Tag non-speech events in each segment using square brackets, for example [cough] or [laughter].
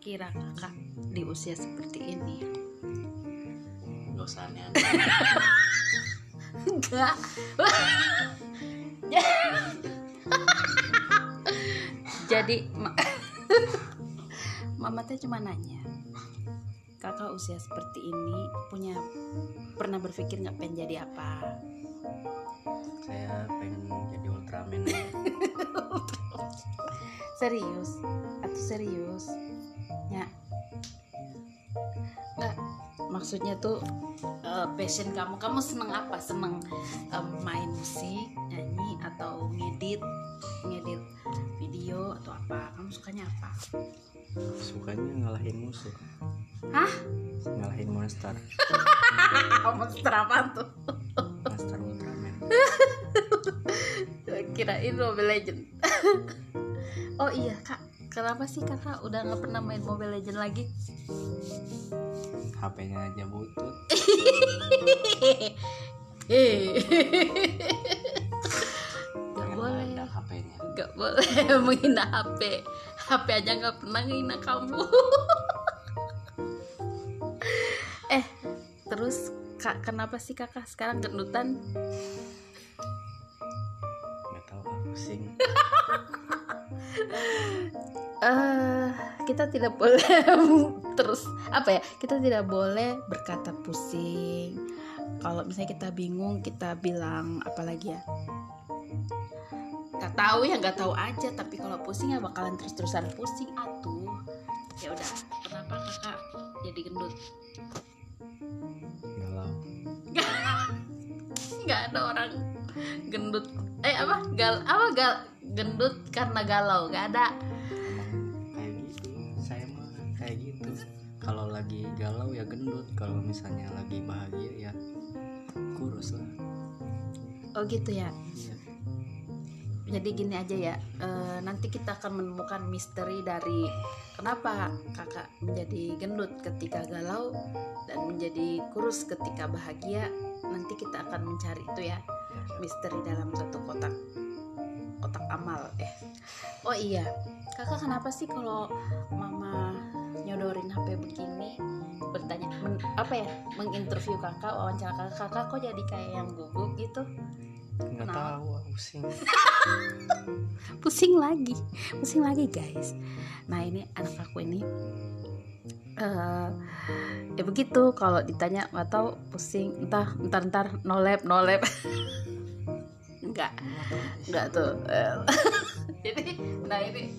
sekarang kakak di usia seperti ini? Gak usah aneh enggak. [laughs] Jadi ma- mama teh cuma nanya kakak usia seperti ini punya pernah berpikir nggak pengen jadi apa? Saya pengen jadi Ultraman. [laughs] Serius? Atau serius maksudnya tuh eh, passion kamu. Kamu seneng apa? Seneng em, main musik nyanyi atau ngedit? Ngedit video atau apa? Kamu sukanya apa? Sukanya ngalahin musuh. Hah? Ngalahin monster. [laughs] Monster apa tuh? Monster Ultraman. [laughs] Kirain Mobile Legend [laughs] oh iya kak kenapa sih kakak udah nggak pernah main Mobile Legend lagi? HP-nya aja butut. Eh. Gak boleh. HP-nya Gak boleh [laughs] menghina HP HP aja gak pernah menghina kamu. [laughs] Eh Terus kak kenapa sih kakak sekarang gendutan? Gak tau pusing [laughs] eh kita tidak boleh [laughs] terus apa ya kita tidak boleh berkata pusing. Kalau misalnya kita bingung kita bilang apa lagi ya? Nggak tahu ya nggak tahu aja tapi kalau pusing ya bakalan terus terusan pusing. Atuh ya udah kenapa kakak jadi gendut? Galau [laughs] nggak ada orang gendut. Eh apa? Gal apa? Gal gendut karena galau nggak ada. Kayak gitu. Saya mah kayak gitu. Kalau lagi galau ya gendut Kalau misalnya lagi bahagia ya kurus lah. Oh gitu ya. Iya. Jadi gini aja ya eh, nanti kita akan menemukan misteri dari kenapa kakak menjadi gendut ketika galau dan menjadi kurus ketika bahagia. Nanti kita akan mencari itu ya Ya, misteri dalam satu kotak kotak amal eh. Oh iya kakak kenapa sih kalau mama nyodorin HP begini bertanya men- apa ya menginterview kakak wawancara kakak kakak kok jadi kayak yang gugup gitu? Nggak Kenapa? tahu ah, pusing. [laughs] Pusing lagi pusing lagi guys. Nah ini anak aku ini eh ya begitu kalau ditanya nggak tahu pusing entah entar entar nolep nolep [laughs] enggak. Enggak tuh [laughs] jadi nah ini.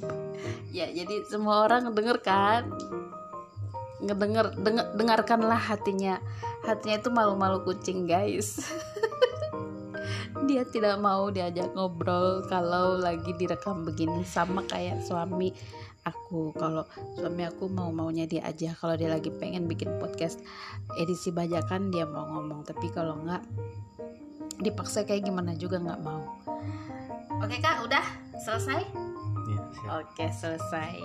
Ya jadi semua orang denger kan? Ngedenger denger, dengarkanlah hatinya. Hatinya itu malu-malu kucing guys. [laughs] Dia tidak mau diajak ngobrol kalau lagi direkam begini. Sama kayak suami aku. Kalau suami aku mau maunya dia aja. Kalau dia lagi pengen bikin podcast edisi bajakan dia mau ngomong. Tapi kalau nggak dipaksa kayak gimana juga nggak mau. Oke kak udah? Selesai? Ya, siap. oke selesai